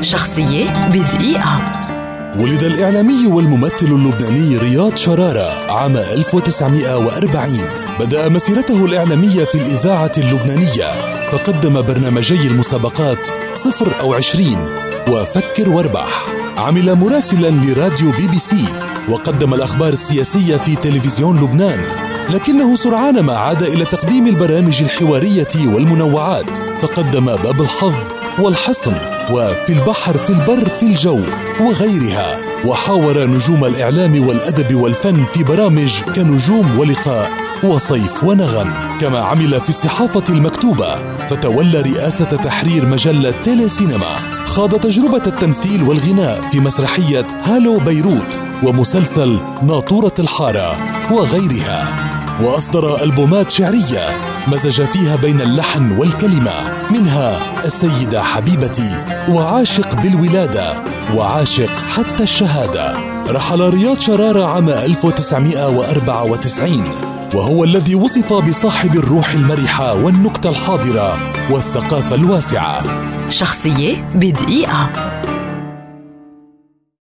شخصية بدقيقة. ولد الإعلامي والممثل اللبناني رياض شرارة عام 1940 بدأ مسيرته الإعلامية في الإذاعة اللبنانية. فقدم برنامجي المسابقات صفر أو عشرين وفكر واربح. عمل مراسلا لراديو بي بي سي وقدم الأخبار السياسية في تلفزيون لبنان. لكنه سرعان ما عاد إلى تقديم البرامج الحوارية والمنوعات. فقدم باب الحظ والحصن وفي البحر في البر في الجو وغيرها. وحاور نجوم الإعلام والأدب والفن في برامج كنجوم ولقاء وصيف ونغم. كما عمل في الصحافة المكتوبة فتولى رئاسة تحرير مجلة تيلي سينما خاض تجربة التمثيل والغناء في مسرحية هالو بيروت ومسلسل ناطورة الحارة وغيرها. وأصدر ألبومات شعرية مزج فيها بين اللحن والكلمة منها السيدة حبيبتي وعاشق بالولادة وعاشق حتى الشهادة. رحل رياض شرارة عام 1994 وهو الذي وصف بصاحب الروح المرحة والنكتة الحاضرة والثقافة الواسعة. شخصية بدقيقة.